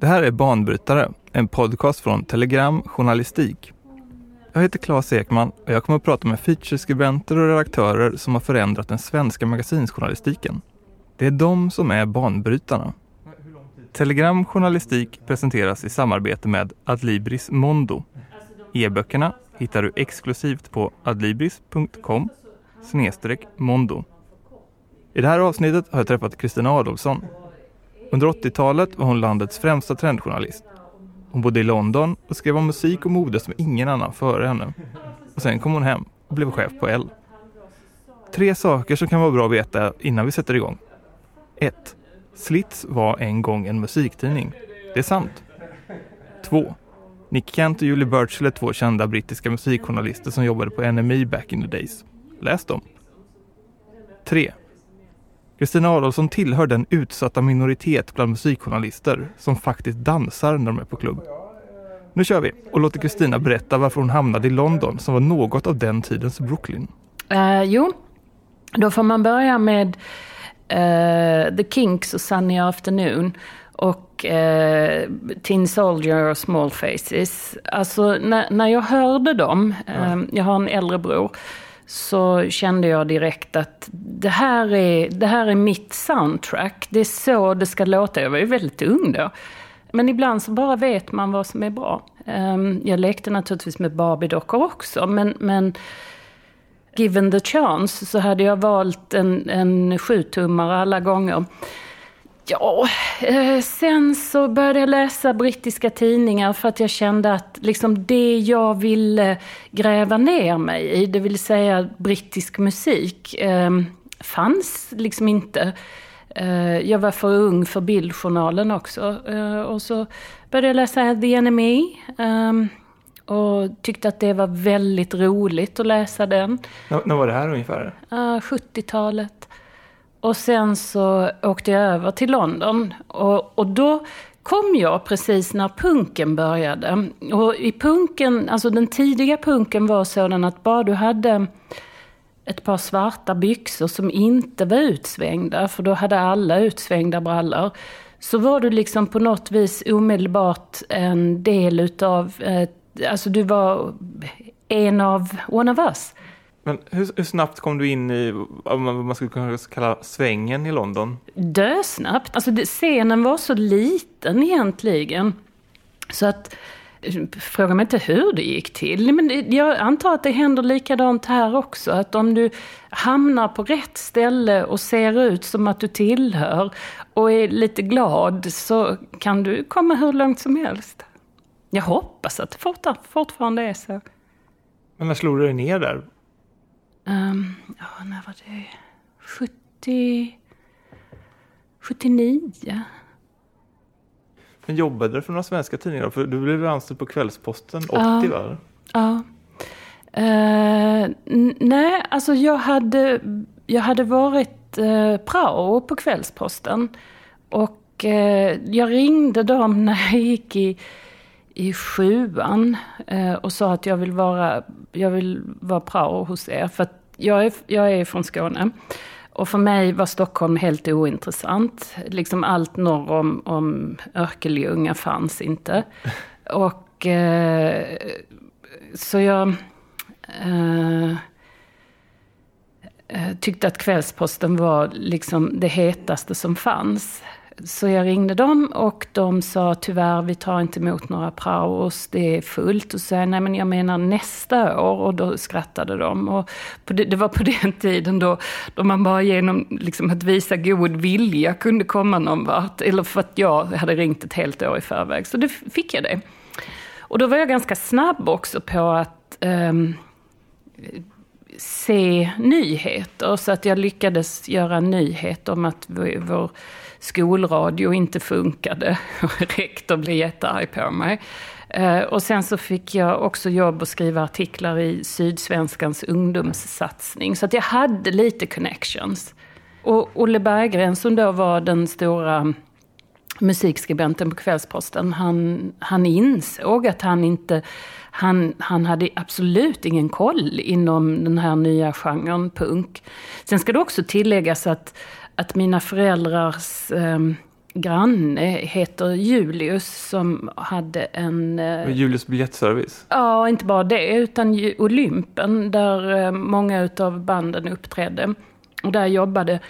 Det här är Banbrytare, en podcast från Telegram Journalistik. Jag heter Claes Ekman och jag kommer att prata med featureskribenter och redaktörer som har förändrat den svenska magasinsjournalistiken. Det är de som är banbrytarna. Telegram Journalistik presenteras i samarbete med Adlibris Mondo. E-böckerna hittar du exklusivt på adlibris.com mondo. I det här avsnittet har jag träffat Kristina Adolfsson. Under 80-talet var hon landets främsta trendjournalist. Hon bodde i London och skrev om musik och mode som ingen annan före henne. Och sen kom hon hem och blev chef på L. Tre saker som kan vara bra att veta innan vi sätter igång. 1. Slits var en gång en musiktidning. Det är sant. 2. Nick Kent och Julie Birchall är två kända brittiska musikjournalister som jobbade på NME back in the days. Läs dem. 3. Kristina Adolfsson tillhör den utsatta minoritet bland musikjournalister som faktiskt dansar när de är på klubb. Nu kör vi och låter Kristina berätta varför hon hamnade i London som var något av den tidens Brooklyn. Uh, jo, då får man börja med uh, The Kinks och Sunny Afternoon och uh, Tin Soldier och Small Faces. Alltså när, när jag hörde dem, uh, jag har en äldre bror, så kände jag direkt att det här, är, det här är mitt soundtrack. Det är så det ska låta. Jag var ju väldigt ung då. Men ibland så bara vet man vad som är bra. Ehm, jag lekte naturligtvis med Barbie-dockor också, men, men given the chance så hade jag valt en, en sjutummare alla gånger. Ja, eh, sen så började jag läsa brittiska tidningar för att jag kände att liksom det jag ville gräva ner mig i, det vill säga brittisk musik, eh, fanns liksom inte. Eh, jag var för ung för Bildjournalen också. Och så började jag läsa The Enemy. Och tyckte att det var väldigt roligt att läsa den. När var det här ungefär? 70-talet. Och sen så åkte jag över till London. Och, och då kom jag precis när punken började. Och i punken, alltså den tidiga punken var sådan att bara du hade ett par svarta byxor som inte var utsvängda, för då hade alla utsvängda brallor. Så var du liksom på något vis omedelbart en del utav, eh, alltså du var en av one of us. Men hur, hur, snabbt kom du in i vad man skulle kunna kalla svängen i London? Dösnabbt. Alltså scenen var så liten egentligen. Så att, fråga mig inte hur det gick till. Men jag antar att det händer likadant här också. Att om du hamnar på rätt ställe och ser ut som att du tillhör och är lite glad så kan du komma hur långt som helst. Jag hoppas att det fortfarande är så. Men när slog du dig ner där? Um, ja, när var det? 70... 79. Men jobbade du för några svenska tidningar? För du blev anställd på Kvällsposten 80 ja, va? Ja. Uh, nej, alltså jag hade, jag hade varit uh, prao på Kvällsposten. Och uh, jag ringde dem när jag gick i i sjuan eh, och sa att jag vill vara, jag vill vara prao hos er. För jag är, jag är från Skåne. Och för mig var Stockholm helt ointressant. Liksom allt norr om, om Örkelljunga fanns inte. Och eh, så jag eh, eh tyckte att Kvällsposten var liksom det hetaste som fanns. Så jag ringde dem och de sa tyvärr vi tar inte emot några praos, det är fullt. Och så sa jag, nej men jag menar nästa år. Och då skrattade de. Och det, det, var på den tiden då, då man bara genom liksom, att visa god vilja kunde komma någon vart. Eller för att jag hade ringt ett helt år i förväg. Så det fick jag det. Och då var jag ganska snabb också på att um, se nyheter. Så att jag lyckades göra en nyhet om att vår skolradio inte funkade. Rektor blev jättearg på mig. Eh, och sen så fick jag också jobb att skriva artiklar i Sydsvenskans ungdomssatsning. Så att jag hade lite connections. Och Olle Berggren som då var den stora musikskribenten på Kvällsposten, han, han insåg att han inte han, han hade absolut ingen koll inom den här nya genren punk. Sen ska det också tilläggas att, att mina föräldrars eh, granne heter Julius som hade en... Eh, Julius biljettservice? Ja, inte bara det, utan Olympen där eh, många av banden uppträdde. Och där jobbade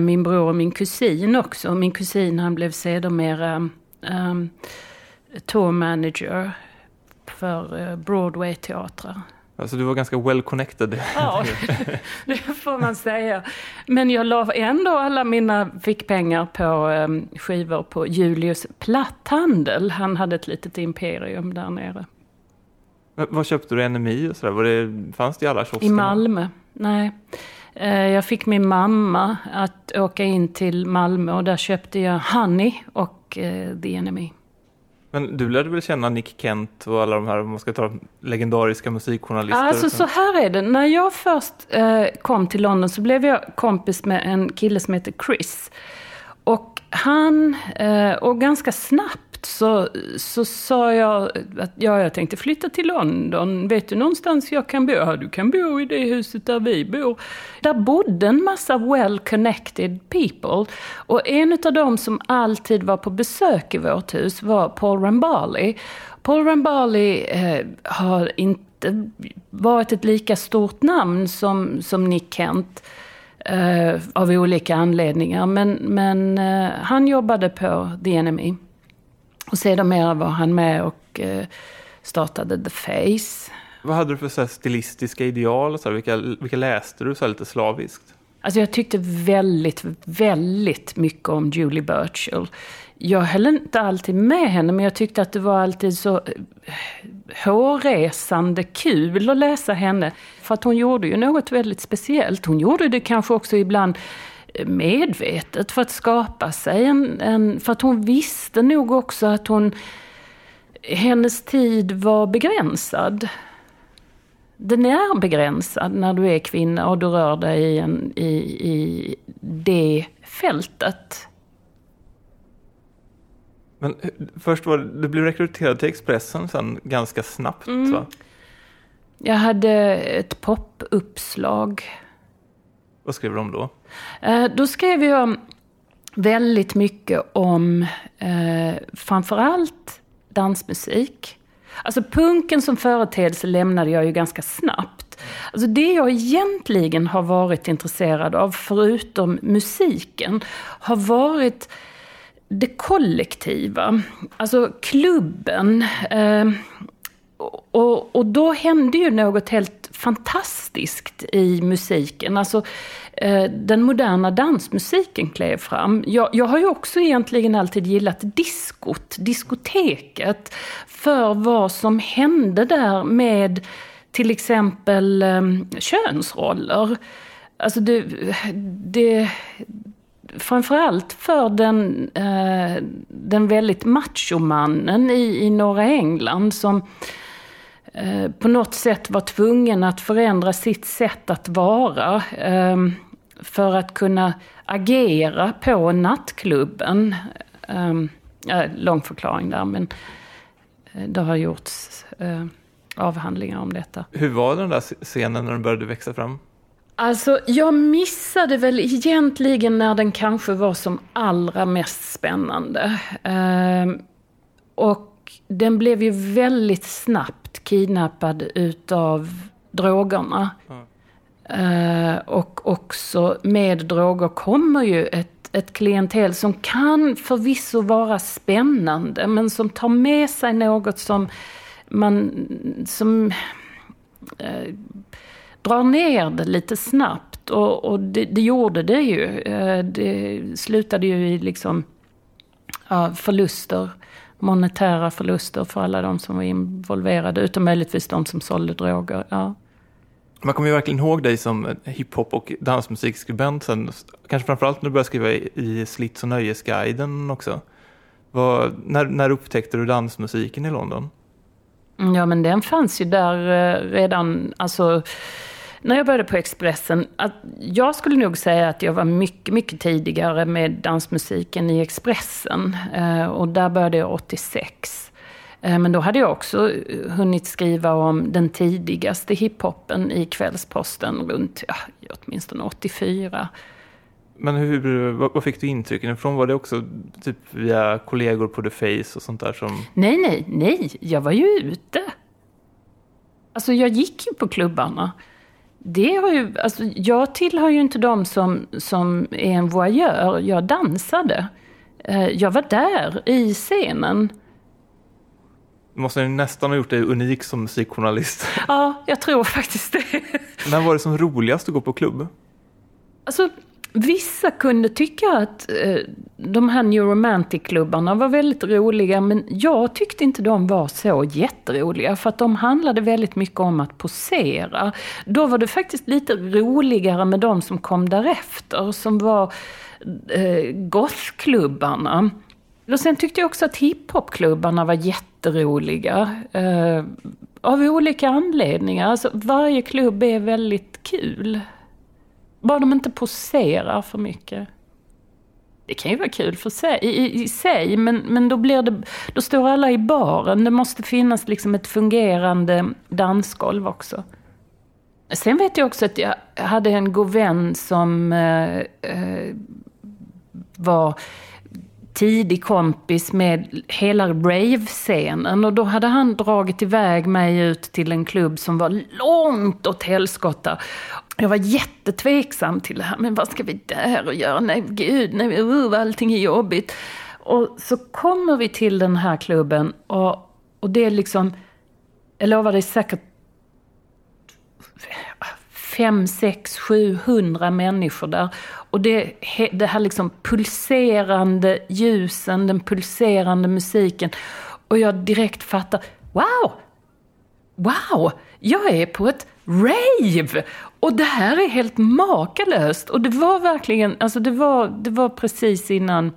min bror och min kusin också. Min kusin han blev sedermera um, tour manager för Broadway-teatrar. Alltså du var ganska well connected. Ja, det får man säga. Men jag la ändå alla mina fickpengar på um, skivor på Julius Platthandel. Han hade ett litet imperium där nere. Men vad köpte du? NMI och sådär? Var det, fanns det i alla kiosker? I Malmö, nej. Uh, jag fick min mamma att åka in till Malmö och där köpte jag Honey och uh, The Enemy. Men du lärde väl känna Nick Kent och alla de här, om man ska ta legendariska musikjournalister? Alltså så här är det, när jag först eh, kom till London så blev jag kompis med en kille som heter Chris. Och han, eh, och ganska snabbt så, så sa jag att ja, jag tänkte flytta till London. Vet du någonstans jag kan bo? Ja, du kan bo i det huset där vi bor. Där bodde en massa well connected people. Och en av dem som alltid var på besök i vårt hus var Paul Rambali. Paul Rambali eh, har inte varit ett lika stort namn som, som Nick Kent. Uh, av olika anledningar. Men, men uh, han jobbade på The Enemy. Och sedermera var han med och eh, startade The Face. Vad hade du för så stilistiska ideal? Så här, vilka, vilka läste du så lite slaviskt? Alltså jag tyckte väldigt, väldigt mycket om Julie Burchill. Jag höll inte alltid med henne, men jag tyckte att det var alltid så eh, hårresande kul att läsa henne. För att hon gjorde ju något väldigt speciellt. Hon gjorde det kanske också ibland medvetet för att skapa sig en, en... För att hon visste nog också att hon... Hennes tid var begränsad. Den är begränsad när du är kvinna och du rör dig i, en, i, i det fältet. Men eh, först var du blev rekryterad till Expressen sen ganska snabbt mm. va? Jag hade ett popuppslag vad skrev du om då? Eh, då skrev jag väldigt mycket om eh, framförallt dansmusik. Alltså punken som företeelse lämnade jag ju ganska snabbt. Alltså det jag egentligen har varit intresserad av, förutom musiken, har varit det kollektiva. Alltså klubben. Eh, och, och då hände ju något helt fantastiskt i musiken. Alltså, eh, den moderna dansmusiken klev fram. Jag, jag, har ju också egentligen alltid gillat diskot, diskoteket, för vad som hände där med till exempel eh, könsroller. Alltså det, det, framförallt för den, eh, den väldigt machomannen i, i norra England som Eh, på något sätt var tvungen att förändra sitt sätt att vara ehm, för att kunna agera på nattklubben. Ehm, lång förklaring där, men eh, det har gjorts eh, avhandlingar om detta. Hur var den där scenen när den började växa fram? Alltså, jag missade väl egentligen när den kanske var som allra mest spännande. Ehm, och den blev ju väldigt snabbt kidnappad utav drogerna. Mm. Uh, och också med droger kommer ju ett, ett klientel som kan förvisso vara spännande men som tar med sig något som man som uh, drar ner det lite snabbt. Och, och det, det, gjorde det ju. Uh, det slutade ju i liksom förluster monetära förluster för alla de som var involverade, utom möjligtvis de som sålde droger. Ja. Man kommer ju verkligen ihåg dig som hiphop och dansmusikskribent sen, kanske framförallt när du började skriva i, Slits och nöjesguiden också. Vad, när, när upptäckte du dansmusiken i London? Ja, men den fanns ju där eh, redan, alltså när jag började på Expressen, att jag skulle nog säga att jag var mycket, mycket tidigare med dansmusiken i Expressen. Eh, och där började jag 86. Eh, men då hade jag också hunnit skriva om den tidigaste hiphopen i Kvällsposten runt ja, åtminstone 84. Men hur, vad, vad fick du intrycken ifrån? Var det också typ via kollegor på The Face och sånt där som... Nej, nej, nej. Jag var ju ute. Alltså jag gick ju på klubbarna. Det har ju, alltså, jag tillhör ju inte de som, som är en voyeur. Jag dansade. Eh, jag var där, i scenen. Måste nästan ha gjort dig unik som musikjournalist. Ja, jag tror faktiskt det. När var det som roligast att gå på klubb? Alltså, vissa kunde tycka att eh, de här New Romantic-klubbarna var väldigt roliga, men jag tyckte inte de var så jätteroliga, för att de handlade väldigt mycket om att posera. Då var det faktiskt lite roligare med de som kom därefter, som var eh, gothklubbarna. Och sen tyckte jag också att hiphopklubbarna var jätteroliga. Eh, av olika anledningar. Alltså, varje klubb är väldigt kul. Bara de inte poserar för mycket. Det kan ju vara kul för sig, i, i, sig, men, men då, blir det, då står alla i baren. Det måste finnas liksom ett fungerande dansgolv också. Sen vet jag också att jag hade en god vän som eh, eh, var tidig kompis med hela rave-scenen och då hade han dragit iväg mig ut till en klubb som var långt åt helskotta. Jag var jättetveksam till det här, men vad ska vi där och göra? Nej, gud, nej, uh, allting är jobbigt. Och så kommer vi till den här klubben och, och det är liksom, jag lovar, det är säkert fem, sex, sju hundra människor där. Och det, det här liksom pulserande ljusen, den pulserande musiken. Och jag direkt fattar, wow! Wow! Jag är på ett rave! Och det här är helt makalöst. Och det var verkligen, alltså det var, det var precis innan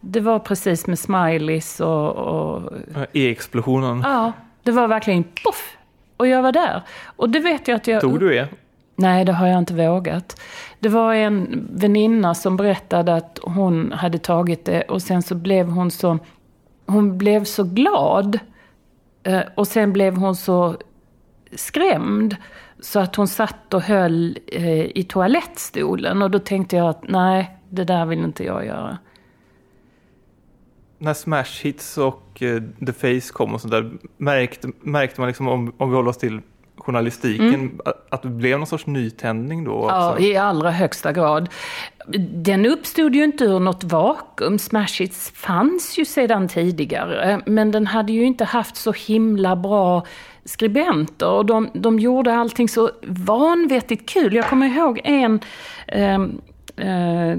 det var precis med smileys och... och E-explosionen. Ja, det var verkligen poff! Och jag var där. Och det vet jag att jag... Tog du E? Nej, det har jag inte vågat. Det var en väninna som berättade att hon hade tagit det och sen så blev hon så, hon blev så glad. Eh, och sen blev hon så skrämd. Så att hon satt och höll eh, i toalettstolen och då tänkte jag att nej, det där vill inte jag göra. När Smash Hits och eh, The Face kom och sådär, märkte, märkte man liksom om, om vi håller oss till journalistiken, mm. att det blev någon sorts nytändning då? Ja, i allra högsta grad. Den uppstod ju inte ur något vakuum. Smash Hits fanns ju sedan tidigare, men den hade ju inte haft så himla bra skribenter och de, de gjorde allting så vanvettigt kul. Jag kommer ihåg en eh, eh,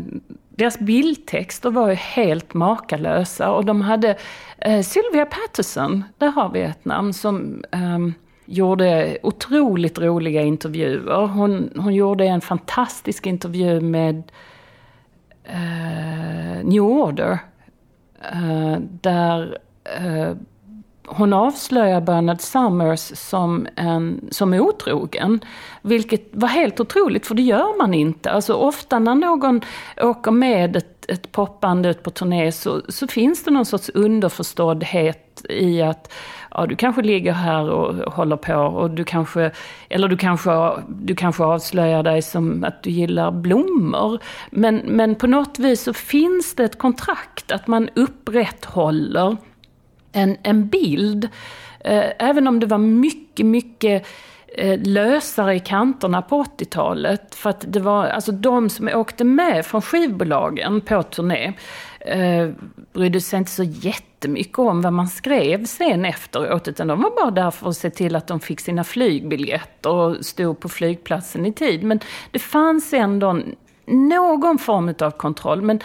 deras bildtexter var ju helt makalösa och de hade eh, Sylvia Patterson, där har vi ett namn, som eh, gjorde otroligt roliga intervjuer. Hon, hon gjorde en fantastisk intervju med eh, New Order. Eh, där eh, hon avslöjar Bernard Summers som, en, som otrogen. Vilket var helt otroligt, för det gör man inte. Alltså ofta när någon åker med ett, ett popband ut på turné så, så finns det någon sorts underförståddhet i att ja, du kanske ligger här och håller på och du kanske, eller du kanske, du kanske avslöjar dig som att du gillar blommor. Men, men på något vis så finns det ett kontrakt att man upprätthåller en, en bild. Eh, även om det var mycket, mycket eh, lösare i kanterna på 80-talet. För att det var, alltså de som åkte med från skivbolagen på turné eh, brydde sig inte så jättemycket om vad man skrev sen efteråt. Utan de var bara där för att se till att de fick sina flygbiljetter och stod på flygplatsen i tid. Men det fanns ändå någon form av kontroll. Men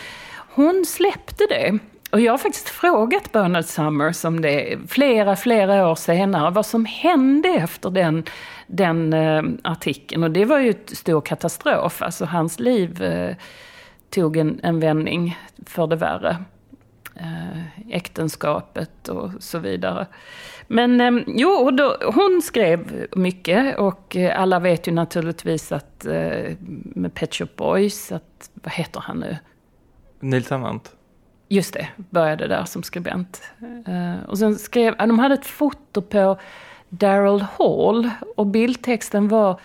hon släppte det. Och jag har faktiskt frågat Bernard Summers om det flera, flera år senare, vad som hände efter den, den eh, artikeln. Och det var ju en stor katastrof. Alltså hans liv eh, tog en, en vändning för det värre. Eh, äktenskapet och så vidare. Men eh, jo, då, hon skrev mycket och eh, alla vet ju naturligtvis att eh, med Pet Shop Boys, att, vad heter han nu? Neil Tennant. Just det, började där som skribent. Uh, och sen skrev, de hade ett foto på Daryl Hall och bildtexten var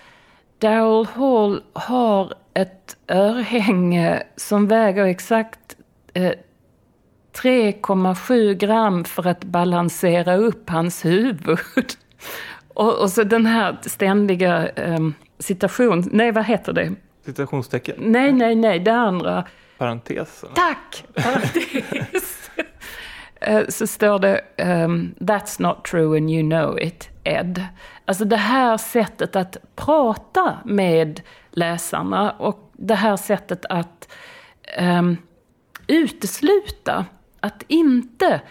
Daryl Hall har ett örhänge som väger exakt eh, 3,7 gram för att balansera upp hans huvud. och, och, så den här ständiga eh, citation, nej vad heter det? Citationstecken? Nej, nej, nej, det andra. Parentes? Tack! Parentes. Eh, så står det um, “That's not true and you know it, Ed”. Alltså det här sättet att prata med läsarna och det här sättet att um, utesluta, att inte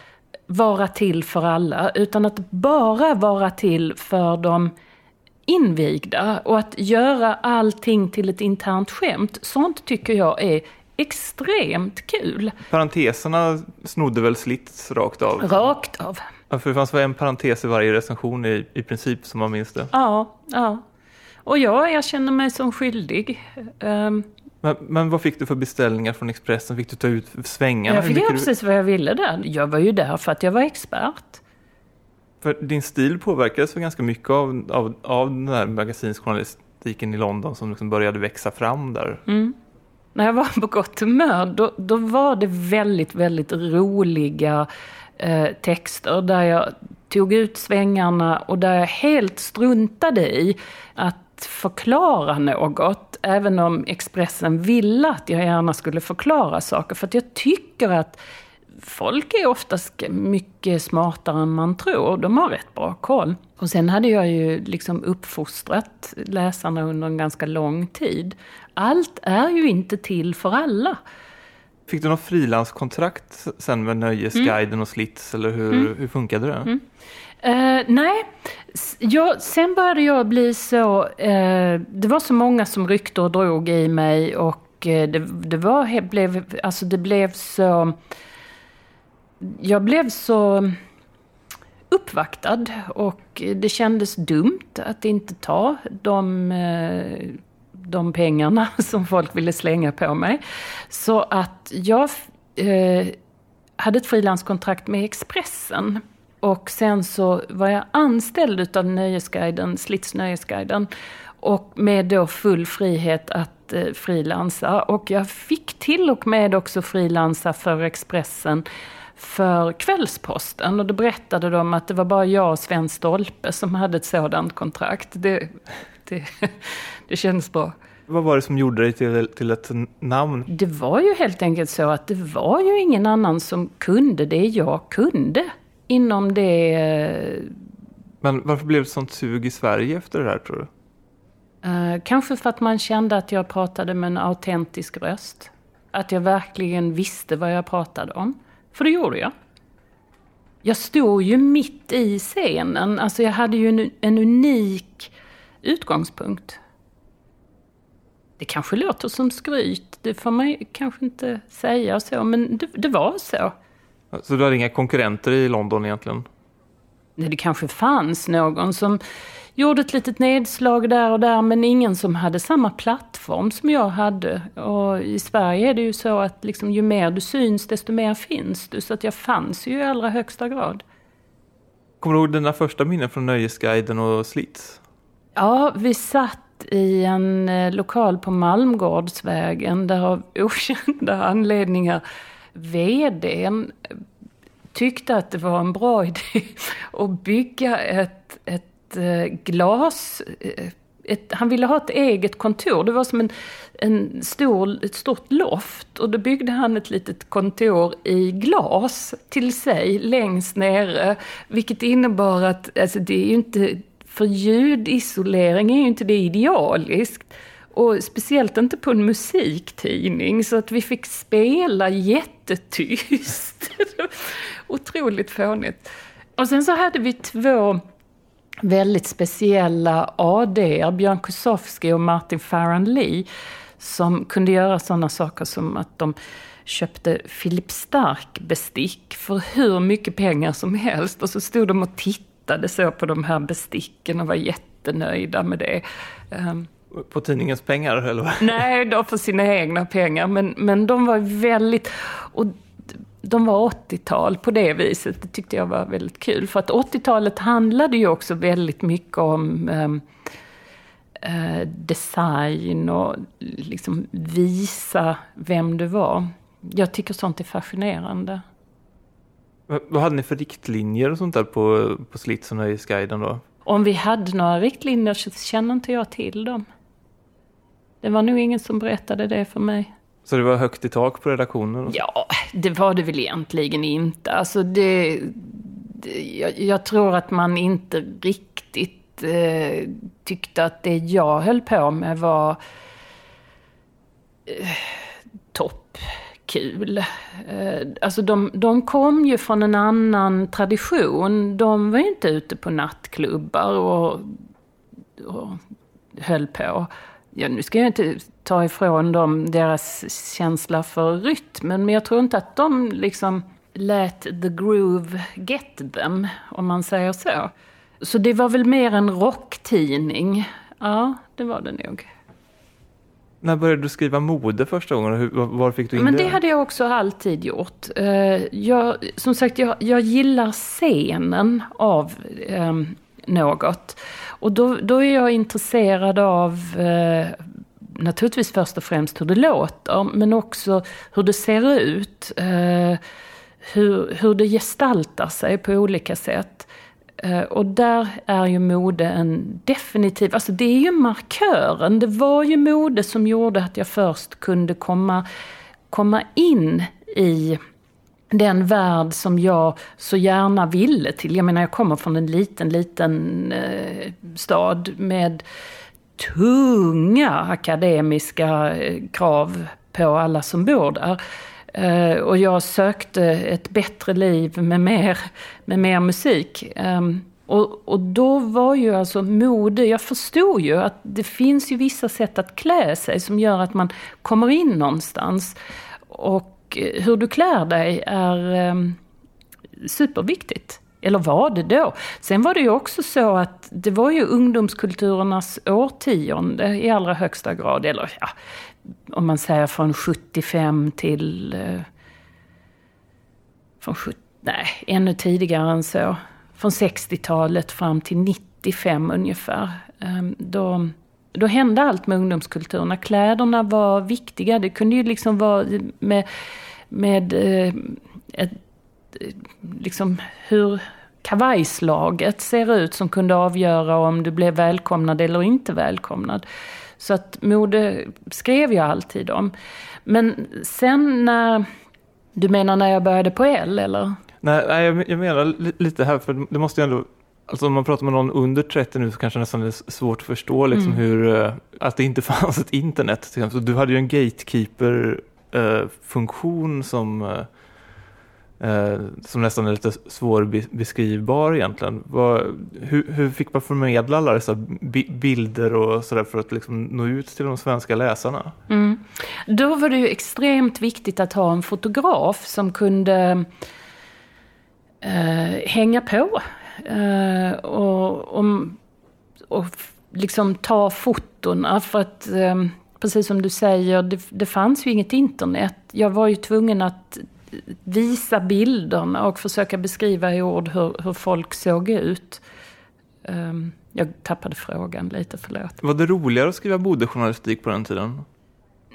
vara till för alla, utan att bara vara till för de invigda och att göra allting till ett internt skämt. Sånt tycker jag är extremt kul. Parenteserna snodde väl Slits rakt av? Rakt av. Ja, för det fanns väl en parentes i varje recension i, i princip som man minns det? Ja, ja. Och ja, jag känner mig som skyldig. Um, men, men, vad fick du för beställningar från Expressen? Fick du ta ut svängarna? Jag fick göra precis vad jag ville där. Jag var ju där för att jag var expert. För din stil påverkades väl ganska mycket av, av, av den här magasinsjournalistiken i London som liksom började växa fram där? Mm när jag var på gott humör, då, då var det väldigt, väldigt roliga eh, texter där jag tog ut svängarna och där jag helt struntade i att förklara något, även om Expressen ville att jag gärna skulle förklara saker. För att jag tycker att folk är oftast mycket smartare än man tror. De har rätt bra koll. Och sen hade jag ju liksom uppfostrat läsarna under en ganska lång tid. Allt är ju inte till för alla. Fick du något frilanskontrakt sen med Nöjesguiden mm. och Slits eller hur, mm. hur funkade det? Mm. Uh, nej, jag, sen började jag bli så... Uh, det var så många som ryckte och drog i mig och uh, det, det, var, blev, alltså det blev så jag blev så uppvaktad och det kändes dumt att inte ta de, eh, de pengarna som folk ville slänga på mig. Så att jag eh, hade ett frilanskontrakt med Expressen. Och sen så var jag anställd utav Nöjesguiden, Slits Nöjesguiden. Och med då full frihet att eh, frilansa. Och jag fick till och med också frilansa för Expressen för Kvällsposten och då berättade de att det var bara jag och Sven Stolpe som hade ett sådant kontrakt. Det, det, det känns bra. Vad var det som gjorde dig till, till ett namn? Det var ju helt enkelt så att det var ju ingen annan som kunde det jag kunde inom det... Men varför blev det sånt sug i Sverige efter det här tror du? Uh, kanske för att man kände att jag pratade med en autentisk röst. Att jag verkligen visste vad jag pratade om. För det gjorde jag. Jag stod ju mitt i scenen. Alltså jag hade ju en, en unik utgångspunkt. Det kanske låter som skryt, det får man kanske inte säga så, men det, det var så. Så du hade inga konkurrenter i London egentligen? Nej, det kanske fanns någon som gjorde ett litet nedslag där och där men ingen som hade samma plattform som jag hade. Och i Sverige är det ju så att liksom, ju mer du syns desto mer finns du. Så att jag fanns ju i allra högsta grad. Kommer du ihåg dina första minnen från Nöjesguiden och Slits? Ja, vi satt i en eh, lokal på Malmgårdsvägen där av okända anledningar VDn tyckte att det var en bra idé att bygga ett, ett Eh, glas... Eh, ett, han ville ha ett eget kontor. Det var som en, en stor, ett stort loft. Och då byggde han ett litet kontor i glas till sig längst nere. Vilket innebar att, alltså det är ju inte, för ljudisolering är ju inte det idealiskt. Och speciellt inte på en musiktidning, så att vi fick spela jättetyst. Otroligt fånigt. Och sen så hade vi två väldigt speciella AD, Björn Kosowski och Martin Farran Lee, som kunde göra sådana saker som att de köpte Philip Stark bestick för hur mycket pengar som helst och så stod de och tittade så på de här besticken och var jättenöjda med det. Ehm, på tidningens pengar eller? Nej, då för sina egna pengar. Men, men de var väldigt... Och de var 80-tal på det viset. Det tyckte jag var väldigt kul. För att 80-talet handlade ju också väldigt mycket om um, eh, design och liksom visa vem du var. Jag tycker sånt är fascinerande. vad hade ni för riktlinjer och sånt där på, på Slits och Nöjesguiden då? Om vi hade några riktlinjer så känner inte jag till dem. Det var nog ingen som berättade det för mig. Så det var högt i tak på redaktionen? Ja, det var det väl egentligen inte. Alltså det, det jag, jag, tror att man inte riktigt eh, tyckte att det jag höll på med var eh, toppkul. Eh, alltså de, de kom ju från en annan tradition. De var ju inte ute på nattklubbar och, och höll på ja, nu ska jag inte ta ifrån dem deras känsla för rytmen, men jag tror inte att de liksom lät the groove get them, om man säger så. Så det var väl mer en rocktidning. Ja, det var det nog. När började du skriva mode första gången? Hur, var fick du in Men det? det hade jag också alltid gjort. Eh, jag, som sagt, jag, jag gillar scenen av um, något. Och då, då är jag intresserad av eh, naturligtvis först och främst hur det låter, men också hur det ser ut. Eh, hur, hur det gestaltar sig på olika sätt. Eh, och där är ju mode en definitiv, alltså det är ju markören. Det var ju mode som gjorde att jag först kunde komma, komma in i den värld som jag så gärna ville till. Jag menar, jag kommer från en liten, liten eh, stad med tunga akademiska eh, krav på alla som bor där. Eh, och jag sökte ett bättre liv med mer, med mer musik. Eh, och, och, då var ju alltså mode, jag förstod ju att det finns ju vissa sätt att klä sig som gör att man kommer in någonstans. Och Eh, hur du klär dig är ehm, superviktigt. Eller var det då? Sen var det ju också så att det var ju ungdomskulturernas årtionde i allra högsta grad. Eller ja, om man säger från 75 till... Eh, från 70, nej, ännu tidigare än så. Från 60-talet fram till 95 ungefär. Ehm, då, då hände allt med ungdomskulturerna. Kläderna var viktiga. Det kunde ju liksom vara med, med eh, ett, eh, liksom hur kavajslaget ser ut som kunde avgöra om du blev välkomnad eller inte välkomnad. Så att mode skrev jag alltid om. Men sen när... Du menar när jag började på L eller? Nej, jag menar lite här, för det måste ju ändå Alltså om man pratar med någon under 30 nu så kanske det nästan är svårt att förstå liksom mm. hur, eh, att det inte fanns ett internet. Till exempel. Du hade ju en gatekeeper-funktion som eh, eh, som nästan är lite svårbeskrivbar egentligen. Hur, hur, fick man förmedla alla dessa bilder och sådär för att liksom nå ut till de svenska läsarna? Mm. Då var det ju extremt viktigt att ha en fotograf som kunde eh, hänga på eh, och, och, och liksom ta fotona för att eh, precis som du säger, det, det fanns ju inget internet. Jag var ju tvungen att visa bilderna och försöka beskriva i ord hur, hur folk såg ut. Um, jag tappade frågan lite, förlåt. Var det roligare att skriva modejournalistik på den tiden?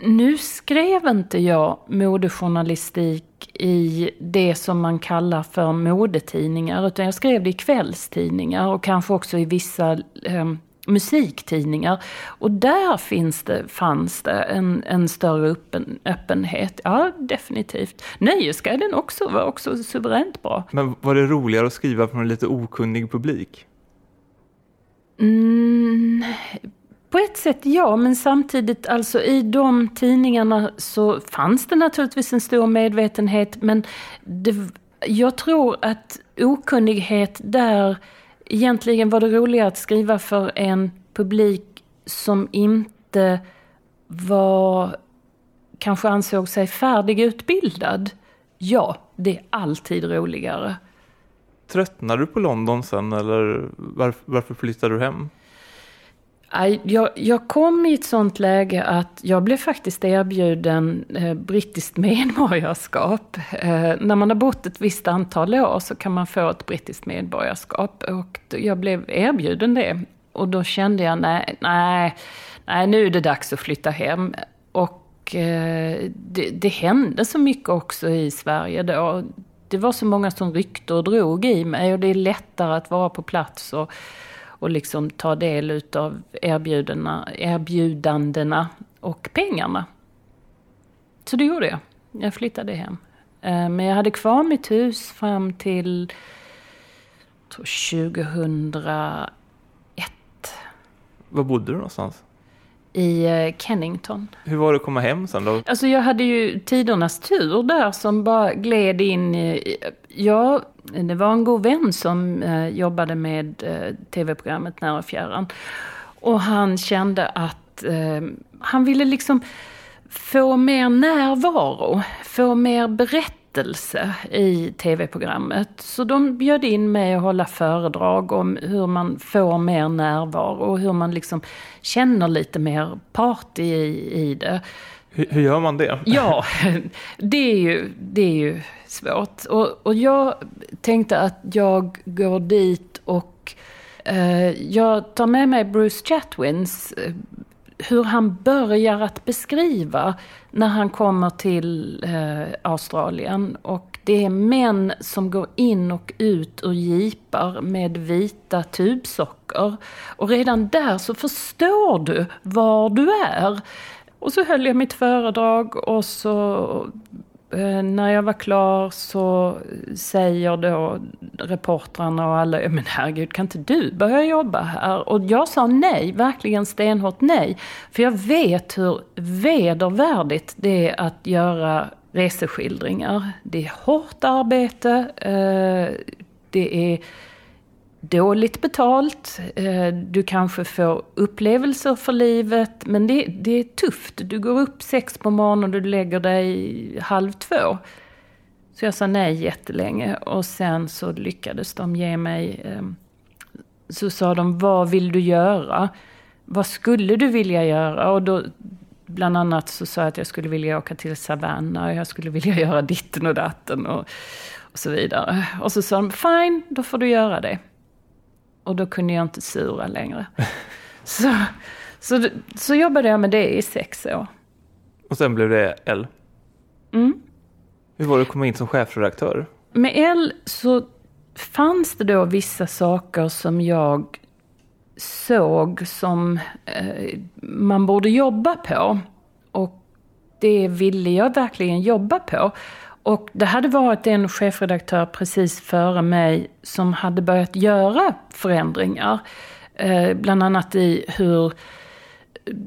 Nu skrev inte jag modejournalistik i det som man kallar för modetidningar, utan jag skrev det i kvällstidningar och kanske också i vissa um, musiktidningar. Och där finns det, fanns det en, en större öppen, öppenhet. Ja, definitivt. Nöjesguiden också var också suveränt bra. Men var det roligare att skriva för en lite okunnig publik? Mm, på ett sätt ja, men samtidigt alltså i de tidningarna så fanns det naturligtvis en stor medvetenhet, men det, jag tror att okunnighet där egentligen var det roligare att skriva för en publik som inte var, kanske ansåg sig färdigutbildad. Ja, det är alltid roligare. Tröttnade du på London sen eller varför, varför flyttade du hem? Jag, jag kom i ett sånt läge att jag blev faktiskt erbjuden eh, brittiskt medborgarskap. Eh, när man har bott ett visst antal år så kan man få ett brittiskt medborgarskap och jag blev erbjuden det. Och då kände jag, nej, nej, nej nu är det dags att flytta hem. Och eh, det, det hände så mycket också i Sverige då. Det var så många som ryckte och drog i mig och det är lättare att vara på plats och, och liksom ta del av erbjudandena, erbjudandena och pengarna. Så det gjorde jag. Jag flyttade hem. Eh, men jag hade kvar mitt hus fram till 2001. Var bodde du någonstans? I eh, Kennington. Hur var det att komma hem sen då? Alltså jag hade ju tidernas tur där som bara gled in. I, ja, det var en god vän som eh, jobbade med eh, tv-programmet Nära och fjärran. Och han kände att eh, han ville liksom få mer närvaro, få mer berättelse i tv-programmet. Så de bjöd in mig att hålla föredrag om hur man får mer närvaro och hur man liksom känner lite mer party i, i det. Hur, hur, gör man det? Ja, det är ju, det är ju svårt. Och, och jag tänkte att jag går dit och eh, jag tar med mig Bruce Chatwins eh, hur han börjar att beskriva när han kommer till eh, Australien. Och det är män som går in och ut ur jeepar med vita tubsocker. Och redan där så förstår du var du är. Och så höll jag mitt föredrag och så eh, när jag var klar så säger då reportrarna och alla, men herregud kan inte du börja jobba här? Och jag sa nej, verkligen stenhårt nej. För jag vet hur vedervärdigt det är att göra reseskildringar. Det är hårt arbete, eh, det är dåligt betalt, eh, du kanske får upplevelser för livet, men det, det är tufft. Du går upp sex på morgonen och du lägger dig halv två. Så jag sa nej jättelänge och sen så lyckades de ge mig, eh, så sa de, vad vill du göra? Vad skulle du vilja göra? Och då bland annat så sa jag att jag skulle vilja åka till Savannah och jag skulle vilja göra ditten och datten och, och så vidare. Och så sa de, fine, då får du göra det. Och då kunde jag inte sura längre. så, så, så jobbade jag med det i sex år. Och sen blev det L? Mm. Hur var det att komma in som chefredaktör? Med L så fanns det då vissa saker som jag såg som eh, man borde jobba på. Och det ville jag verkligen jobba på. Och det hade varit en chefredaktör precis före mig som hade börjat göra förändringar. Eh, bland annat i hur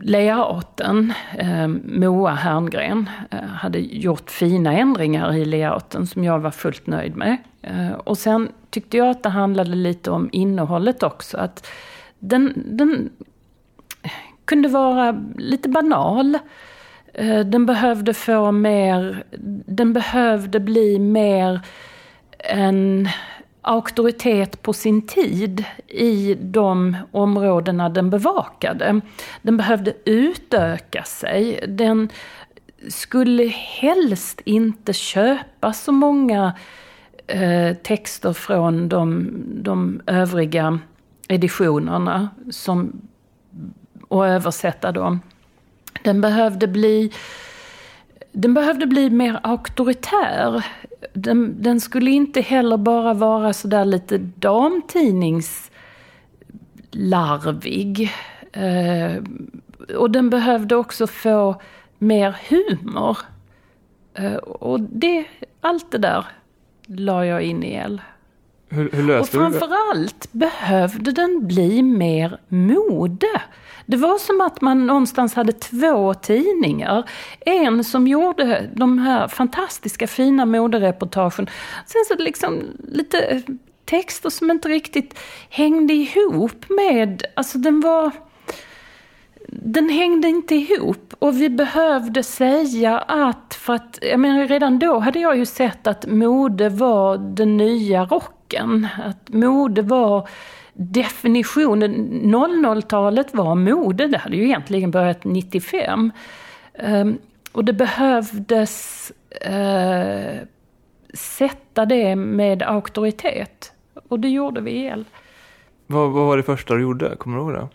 layouten, eh, Moa Herngren, eh, hade gjort fina ändringar i layouten som jag var fullt nöjd med. Eh, och sen tyckte jag att det handlade lite om innehållet också. Att den, den kunde vara lite banal. Eh, den behövde få mer, den behövde bli mer en auktoritet på sin tid i de områdena den bevakade. Den behövde utöka sig. Den skulle helst inte köpa så många eh, texter från de, de övriga editionerna som, och översätta dem. Den behövde bli, den behövde bli mer auktoritär. Den, den skulle inte heller bara vara sådär lite damtidningslarvig. Eh, och den behövde också få mer humor. Eh, och det, allt det där la jag in i el. Hur, hur löste och framförallt behövde den bli mer mode. Det var som att man någonstans hade två tidningar. En som gjorde de här fantastiska fina modereportagen. Sen så liksom lite eh, texter som inte riktigt hängde ihop med, alltså den var den hängde inte ihop och vi behövde säga att, för att, jag menar redan då hade jag ju sett att mode var den nya rocken. Att mode var definitionen, 00-talet var mode, det hade ju egentligen börjat 95. Um, och det behövdes uh, sätta det med auktoritet. Och det gjorde vi i el. Vad, vad var det första du gjorde? Kommer du ihåg det?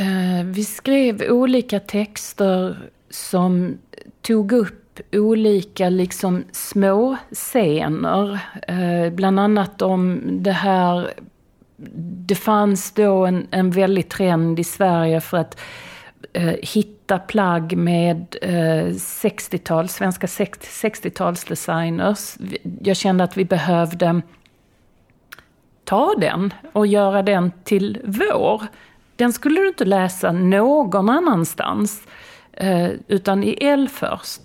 Eh, vi skrev olika texter som tog upp olika liksom små scener. Eh, bland annat om det här det fanns då en, en väldig trend i Sverige för att eh, hitta plagg med eh, 60-tals, svenska 60-talsdesigners. Jag kände att vi behövde ta den och göra den till vår. Den skulle du inte läsa någon annanstans, eh, utan i L först.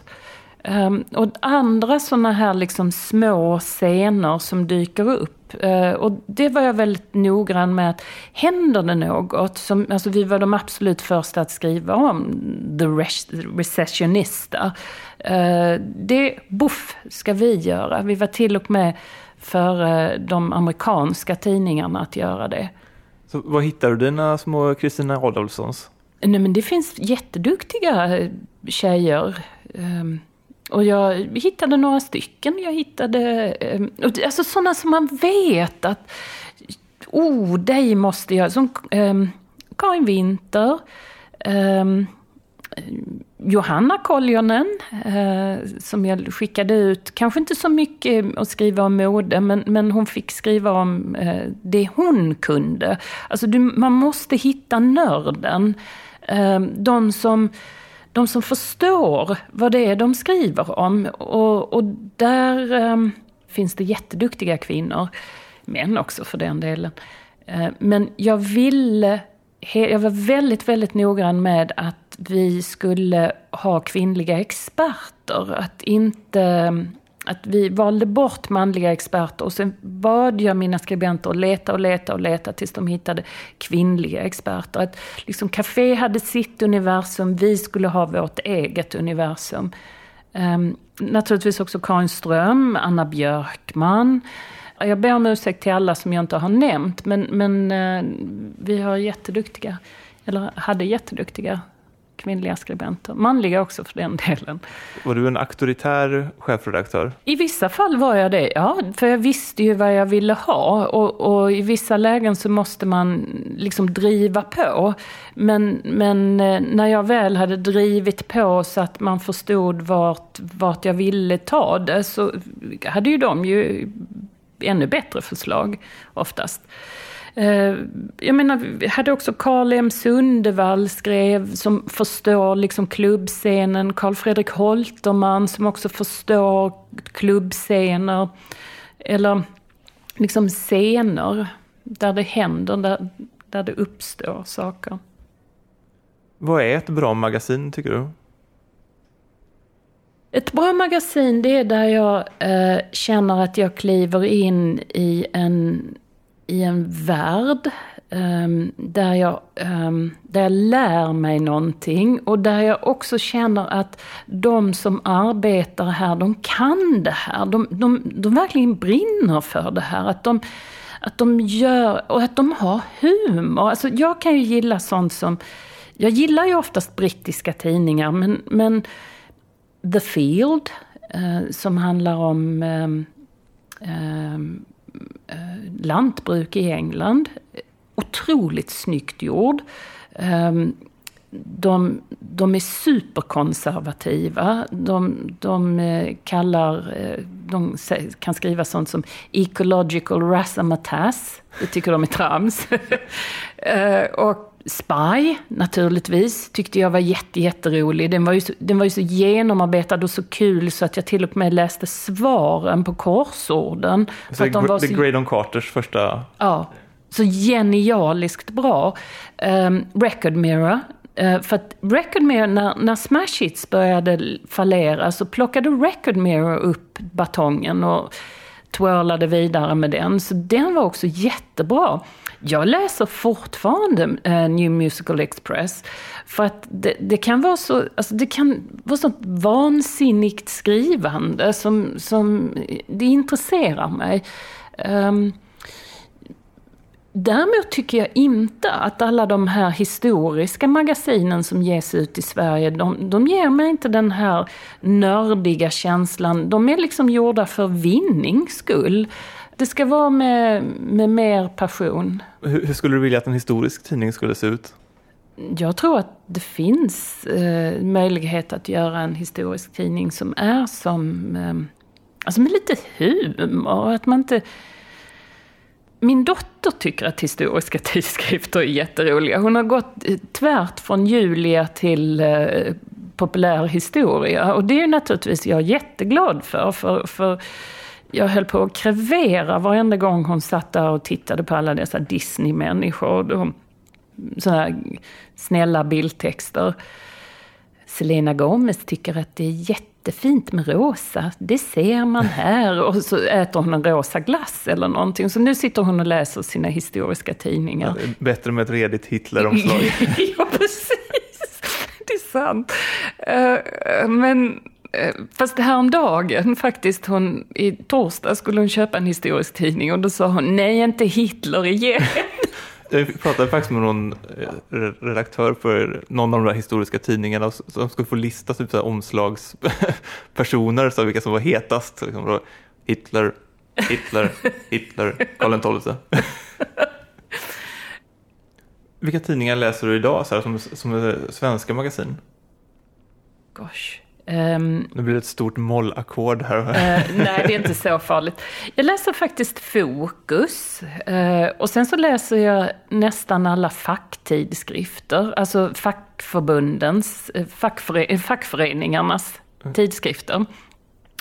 Um, och andra sådana här liksom små scener som dyker upp. Uh, och det var jag väldigt noggrann med att händer det något, som, alltså vi var de absolut första att skriva om The Recessionista. Uh, det, buff, ska vi göra. Vi var till och med för de amerikanska tidningarna att göra det. Så var hittar du dina små Kristina Adolfssons? Nej men det finns jätteduktiga tjejer. Och jag hittade några stycken. Jag hittade eh, alltså sådana som man vet att oh, dig måste jag... Som eh, Karin Winter. Eh, Johanna Koljonen, eh, som jag skickade ut, kanske inte så mycket att skriva om mode, men, men hon fick skriva om eh, det hon kunde. Alltså du, man måste hitta nörden. Eh, de som de som förstår vad det är de skriver om. Och, och där um, finns det jätteduktiga kvinnor, män också för den delen. Uh, men jag ville, jag var väldigt, väldigt noggrann med att vi skulle ha kvinnliga experter. Att inte ehm, att vi valde bort manliga experter och sen bad jag mina skribenter att leta och leta och leta tills de hittade kvinnliga experter. Att liksom Café hade sitt universum, vi skulle ha vårt eget universum. Um, naturligtvis också Karin Ström, Anna Björkman. Jag ber om ursäkt till alla som jag inte har nämnt, men, men uh, vi har jätteduktiga, eller hade jätteduktiga kvinnliga skribenter. Manliga också för den delen. Var du en auktoritär chefredaktör? I vissa fall var jag det, ja. För jag visste ju vad jag ville ha. Och, och i vissa lägen så måste man liksom driva på. Men, men eh, när jag väl hade drivit på så att man förstod vart, vart jag ville ta det så hade ju de ju ännu bättre förslag oftast. Eh, jag menar, vi hade också Carl M Sundevall skrev, som förstår liksom klubbscenen. Carl Fredrik Holterman som också förstår klubbscener. Eller liksom scener där det händer, där, där det uppstår saker. Vad är ett bra magasin tycker du? Ett bra magasin det är där jag eh, känner att jag kliver in i en i en värld um, där, jag, um, där jag lär mig någonting och där jag också känner att de som arbetar här, de kan det här. De, de, de verkligen brinner för det här. Att de, att de gör, och att de har humor. Alltså jag kan ju gilla sånt som, jag gillar ju oftast brittiska tidningar, men, men The Field, uh, som handlar om um, Eh, Eh, lantbruk i England. Otroligt snyggt gjord. Ehm, de, de är superkonservativa. De, de eh, kallar, eh, de kan skriva sånt som ecological razzmatazz. Det tycker de är trams. och Spy, naturligtvis, tyckte jag var jätte, jätterolig. Den var, ju så, den var ju så genomarbetad och så kul så att jag till och med läste svaren på korsorden. Så, att de var så, Graydon Carters första... Ja, så genialiskt bra. Um, Record Mirror, uh, för att Record Mirror, när, när Smash Hits började fallera så plockade Record Mirror upp batongen och twirlade vidare med den. Så den var också jättebra. Jag läser fortfarande eh, New Musical Express. För att det, det, kan vara så, alltså det kan vara sånt vansinnigt skrivande som, som det intresserar mig. Um, Däremot tycker jag inte att alla de här historiska magasinen som ges ut i Sverige, de, de ger mig inte den här nördiga känslan. De är liksom gjorda för vinnings skull. Det ska vara med, med mer passion. Hur, hur skulle du vilja att en historisk tidning skulle se ut? Jag tror att det finns eh, möjlighet att göra en historisk tidning som är som, eh, alltså med lite humor. Att man inte... Min dotter tycker att historiska tidskrifter är jätteroliga. Hon har gått eh, tvärt från Julia till eh, populär historia. Och det är naturligtvis jag jätteglad för. för, för jag höll på att krevera varenda gång hon satt där och tittade på alla dessa Disney-människor. Sådana här snälla bildtexter. Selena Gomez tycker att det är jättefint med rosa. Det ser man här. Och så äter hon en rosa glass eller någonting. Så nu sitter hon och läser sina historiska tidningar. Ja, bättre med ett redigt Hitler-omslag. ja, precis. Det är sant. Eh, men eh, Fast häromdagen faktiskt, hon, i torsdag skulle hon köpa en historisk tidning och då sa hon nej, inte Hitler igen. Jag pratade faktiskt med någon eh, redaktör för någon av de där historiska tidningarna som skulle få lista typ så omslagspersoner, så vilka som var hetast. Liksom Hitler, Hitler, Hitler, Karl XII. Vilka tidningar läser du idag så här, som, som svenska magasin? Gosh. Um, nu blir det ett stort mollackord här. Uh, nej, det är inte så farligt. Jag läser faktiskt Fokus. Uh, och sen så läser jag nästan alla facktidskrifter. Alltså fackförbundens, eh, fackföre, fackföreningarnas mm. tidskrifter.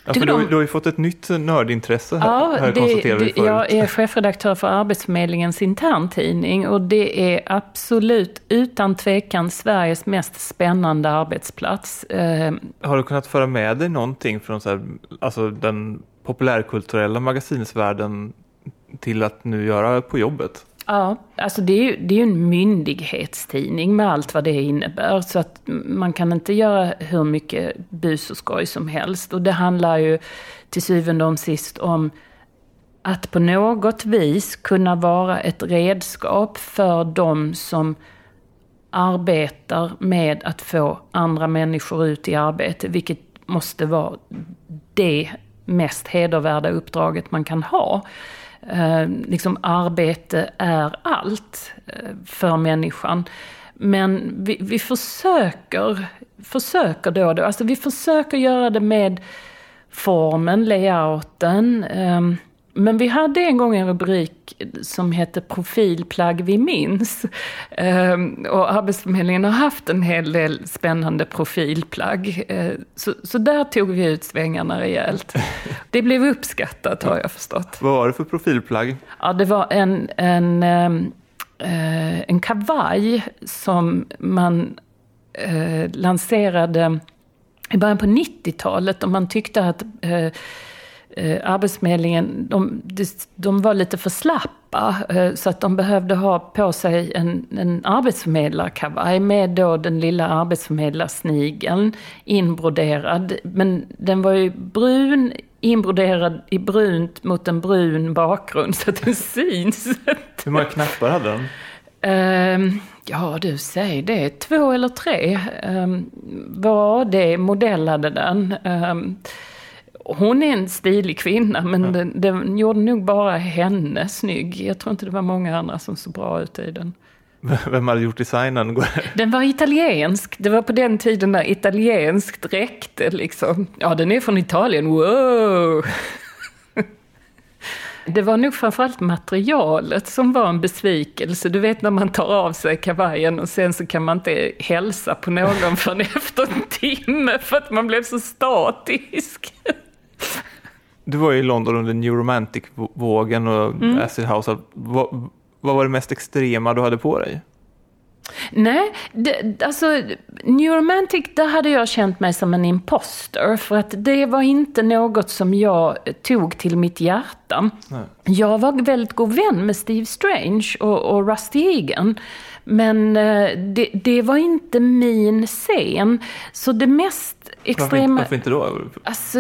Ja, du, du har ju fått ett nytt nördintresse här, ja, här det, förut. Jag är chefredaktör för Arbetsförmedlingens interntidning och det är absolut utan tvekan Sveriges mest spännande arbetsplats. Eh, har du kunnat föra med dig någonting från så här, alltså den populärkulturella magasinsvärlden till att nu göra på jobbet? Ja, alltså det är ju det är en myndighetstidning med allt vad det innebär. Så att man kan inte göra hur mycket bus och skoj som helst. Och det handlar ju till syvende och sist om att på något vis kunna vara ett redskap för de som arbetar med att få andra människor ut i arbete, vilket måste vara det mest hedervärda uppdraget man kan ha eh, Eh, liksom arbete är allt eh, för människan. Men vi, vi försöker, försöker då och då, alltså vi försöker göra det med formen, layouten. Eh, men vi hade en gång en rubrik som hette Profilplagg vi minns. Ehm, och Arbetsförmedlingen har haft en hel del spännande profilplagg. Ehm, så, så där tog vi ut svängarna rejält. Det blev uppskattat har jag förstått. Vad var det för profilplagg? Ja, det var en, en, ehm, eh, en kavaj som man eh, lanserade i början på 90-talet och man tyckte att eh, Arbetsförmedlingen, de, de var lite för slappa eh, så att de behövde ha på sig en, en arbetsförmedlarkavaj med då den lilla arbetsförmedlarsnigeln inbroderad. Men den var ju brun, inbroderad i brunt mot en brun bakgrund så att den syns. Hur många knappar hade den? Uh, ja du, säg det. Två eller tre. Uh, var det modellade den. Uh, hon är en stilig kvinna, men ja. den, den gjorde nog bara henne snygg. Jag tror inte det var många andra som såg bra ut i den. Vem hade gjort designen? Den var italiensk. Det var på den tiden när italienskt räckte liksom. Ja, den är från Italien. Wow! Det var nog framförallt materialet som var en besvikelse. Du vet när man tar av sig kavajen och sen så kan man inte hälsa på någon förrän efter en timme för att man blev så statisk. Du var i London under New Romantic-vågen och mm. Acid House. Vad, vad var det mest extrema du hade på dig? Nej, det, alltså New Romantic, där hade jag känt mig som en imposter. För att det var inte något som jag tog till mitt hjärta. Nej. Jag var väldigt god vän med Steve Strange och, och Rusty Egan. Men eh, det, det, var inte min scen. Så det mest extrema... Varför varför inte då? Alltså,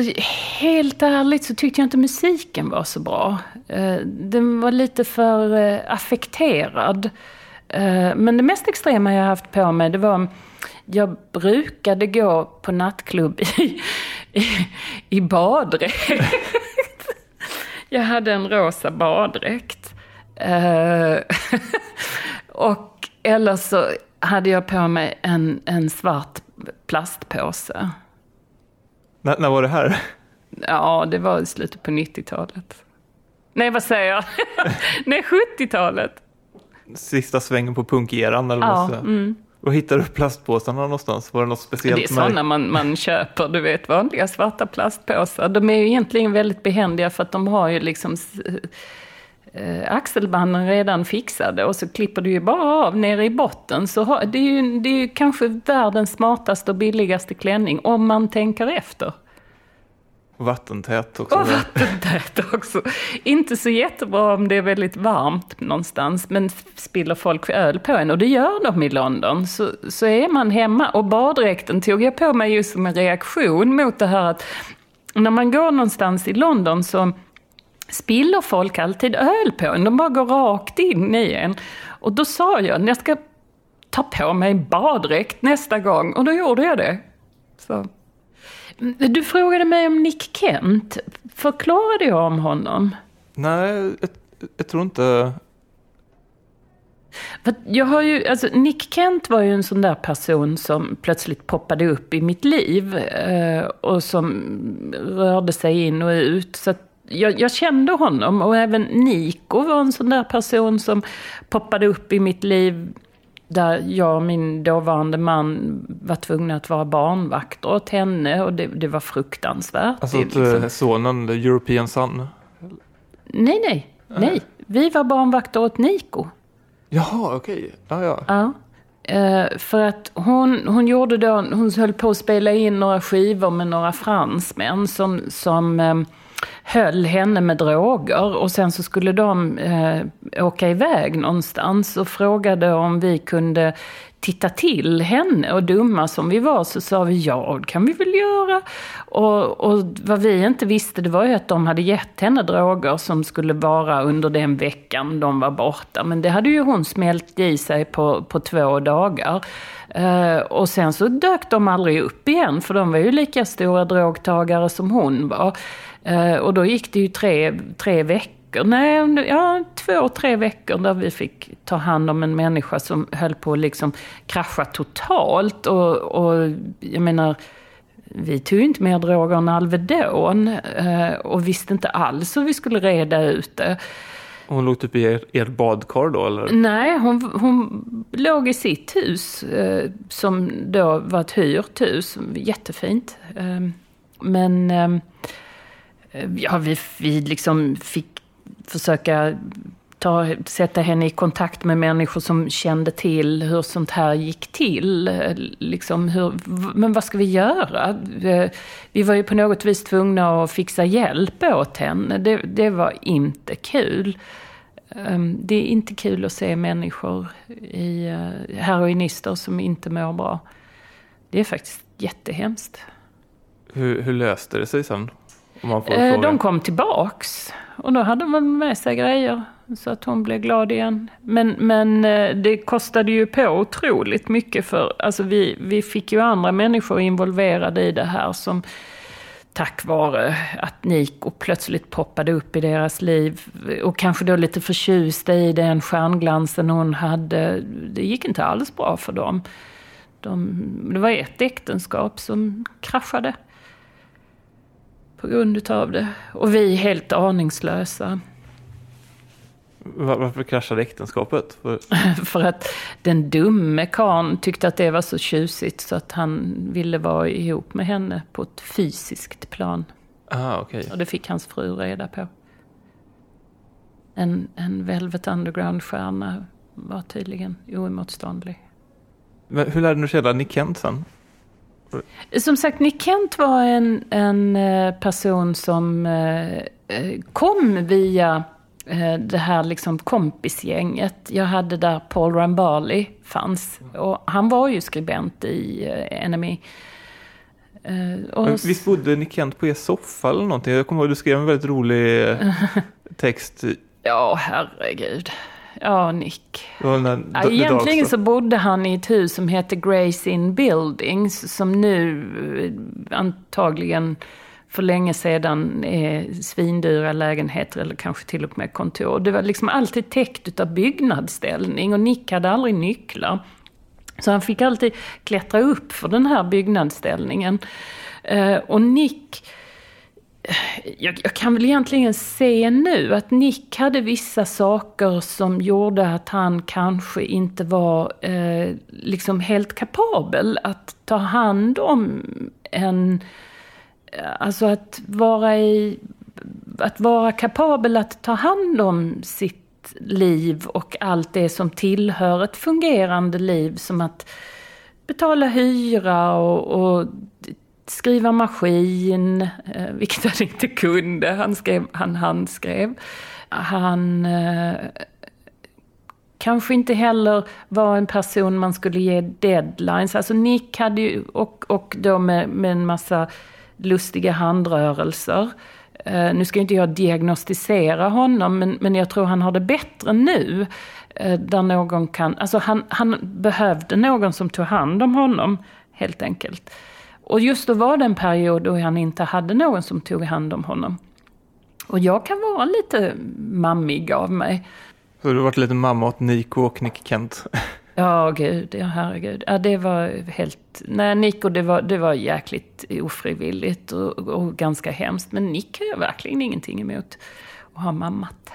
helt ärligt så tyckte jag inte musiken var så bra. Eh, den var lite för eh, affekterad. Men det mest extrema jag haft på mig, det var... Jag brukade gå på nattklubb i, i, i baddräkt. Jag hade en rosa baddräkt. Eh, och eller så hade jag på mig en, en svart plastpåse. När, när var det här? Ja, det var i slutet på 90-talet. Nej, vad säger jag? Nej, 70-talet. Sista svängen på punkeran eller Ja, säger mm. Var hittade du plastpåsarna någonstans? Var det något speciellt Det är sådana man, man köper, du vet, vanliga svarta plastpåsar. De är ju egentligen väldigt behändiga för att de har ju liksom eh, axelbanden redan fixade och så klipper du ju bara av nere i botten. Så har, det, är ju, det är ju kanske världens smartaste och billigaste klänning om man tänker efter. Och vattentät också. Och vattentät också. Inte så jättebra om det är väldigt varmt någonstans, men spiller folk öl på en, och det gör de i London, så, så är man hemma. Och baddräkten tog jag på mig just som en reaktion mot det här att när man går någonstans i London så spiller folk alltid öl på en. De bara går rakt in i en. Och då sa jag, jag ska ta på mig baddräkt nästa gång. Och då gjorde jag det. Så. Du frågade mig om Nick Kent. Förklarade jag om honom? Nej, jag, jag tror inte... Jag har ju, alltså Nick Kent var ju en sån där person som plötsligt poppade upp i mitt liv. Eh, och som rörde sig in och ut. Så jag, jag kände honom. Och även Nico var en sån där person som poppade upp i mitt liv. Där jag och min dåvarande man var tvungna att vara barnvakter åt henne. Och det, det var fruktansvärt. Alltså att liksom- eh, sonen, the European Sun. Nej, nej, nej. Vi var barnvakter åt Nico. Jaha, okej. Ja, ja. Ja. Eh, för att hon, hon gjorde då, hon höll på att spela in några skivor med några fransmän som, som eh, höll henne med droger. Och sen så skulle de eh, åka iväg någonstans och frågade om vi kunde titta till henne. Och dumma som vi var så sa vi ja, det kan vi väl göra. Och, och vad vi inte visste det var ju att de hade gett henne droger som skulle vara under den veckan de var borta. Men det hade ju hon smält i sig på, på två dagar. Uh, och sen så dök de aldrig upp igen för de var ju lika stora drogtagare som hon var. Uh, och då gick det ju tre, tre veckor Nej, ja, två, tre veckor där vi fick ta hand om en människa som höll på att liksom krascha totalt. Och, och jag menar, vi tog ju inte mer droger än Alvedon eh, och visste inte alls hur vi skulle reda ut det. Hon låg typ i er, ert badkar då, eller? Nej, hon, hon låg i sitt hus eh, som då var ett hyrt hus. Jättefint. Eh, men ja, vi, vi liksom fick försöka ta, sätta henne i kontakt med människor som kände till hur sånt här gick till. Eh, Liksom hur, men vad ska vi göra? Eh, Vi var ju på något vis tvungna att fixa hjälp åt henne. Det, det var inte kul. Um, Det är inte kul att se människor i heroinister som inte mår bra. Det är faktiskt jättehemskt. Hur, hur löste det sig sen? Om man får Eh. De kom tillbaks och då hade man med sig grejer så att hon blev glad igen. Men, men eh, det kostade ju på otroligt mycket för alltså vi, vi fick ju andra människor involverade i det här som tack vare att Nico plötsligt poppade upp i deras liv och kanske då lite förtjusta i den stjärnglansen hon hade. Det gick inte alls bra för dem. De, det var ett äktenskap som kraschade på grund utav det. Och vi helt aningslösa. Var, varför kraschade äktenskapet? För, För att den dumme karln tyckte att det var så tjusigt så att han ville vara ihop med henne på ett fysiskt plan. ah, okej. Och det fick hans fru reda på. En, en Velvet Underground-stjärna var tydligen oemotståndlig. Men hur lärde du känna Nick Kent sen? Som sagt, Nick Kent var en, en eh, person som eh, eh, kom via det här liksom kompisgänget. Jag hade där Paul Rambarley fanns. Och han var ju skribent i. Eh, och Visst bodde Nick Kent på er soffa eller någonting? Jag kommer ihåg att du skrev en väldigt rolig text. Ja, herregud. Ja, Nick. När, Ja, egentligen så bodde han i ett hus som heter Grace In Buildings, som nu eh, antagligen för länge sedan är svindyra lägenheter eller kanske till och med kontor. Det var liksom alltid täckt av byggnadsställning och Nick hade aldrig nycklar. Så han fick alltid klättra upp för den här byggnadsställningen. Eh, och Nick jag, jag, kan väl egentligen se nu att Nick hade vissa saker som gjorde att han kanske inte var eh, liksom helt kapabel att ta hand om en... Eh, alltså att vara i... Att vara kapabel att ta hand om sitt liv och allt det som tillhör ett fungerande liv som att betala hyra och, och skriva maskin, eh, vilket han inte kunde. Han, skrev, han handskrev. Han eh, kanske inte heller var en person man skulle ge deadlines. Alltså Nick hade ju, och, och då med, med en massa lustiga handrörelser. Uh, nu ska inte jag diagnostisera honom, men, men jag tror han har det bättre nu. Uh, där någon kan, alltså han, han behövde någon som tog hand om honom, helt enkelt. Och just då var det en period då han inte hade någon som tog hand om honom. Och jag kan vara lite mammig av mig. Så du har varit lite mamma åt Nico och Nick Kent? Ja, gud, ja herregud. Ja, det var helt... Nej, Nico, det var, det var jäkligt ofrivilligt och, och ganska hemskt. Men Nick har jag verkligen ingenting emot att ha mammat.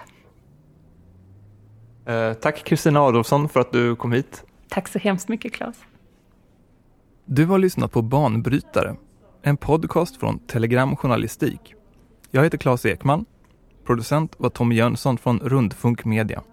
Eh, tack Kristina Adolfsson för att du kom hit. Tack så hemskt mycket, Claes. Du har lyssnat på Banbrytare, en podcast från Telegram Journalistik. Jag heter Claes Ekman. Producent var Tommy Jönsson från Rundfunk Media.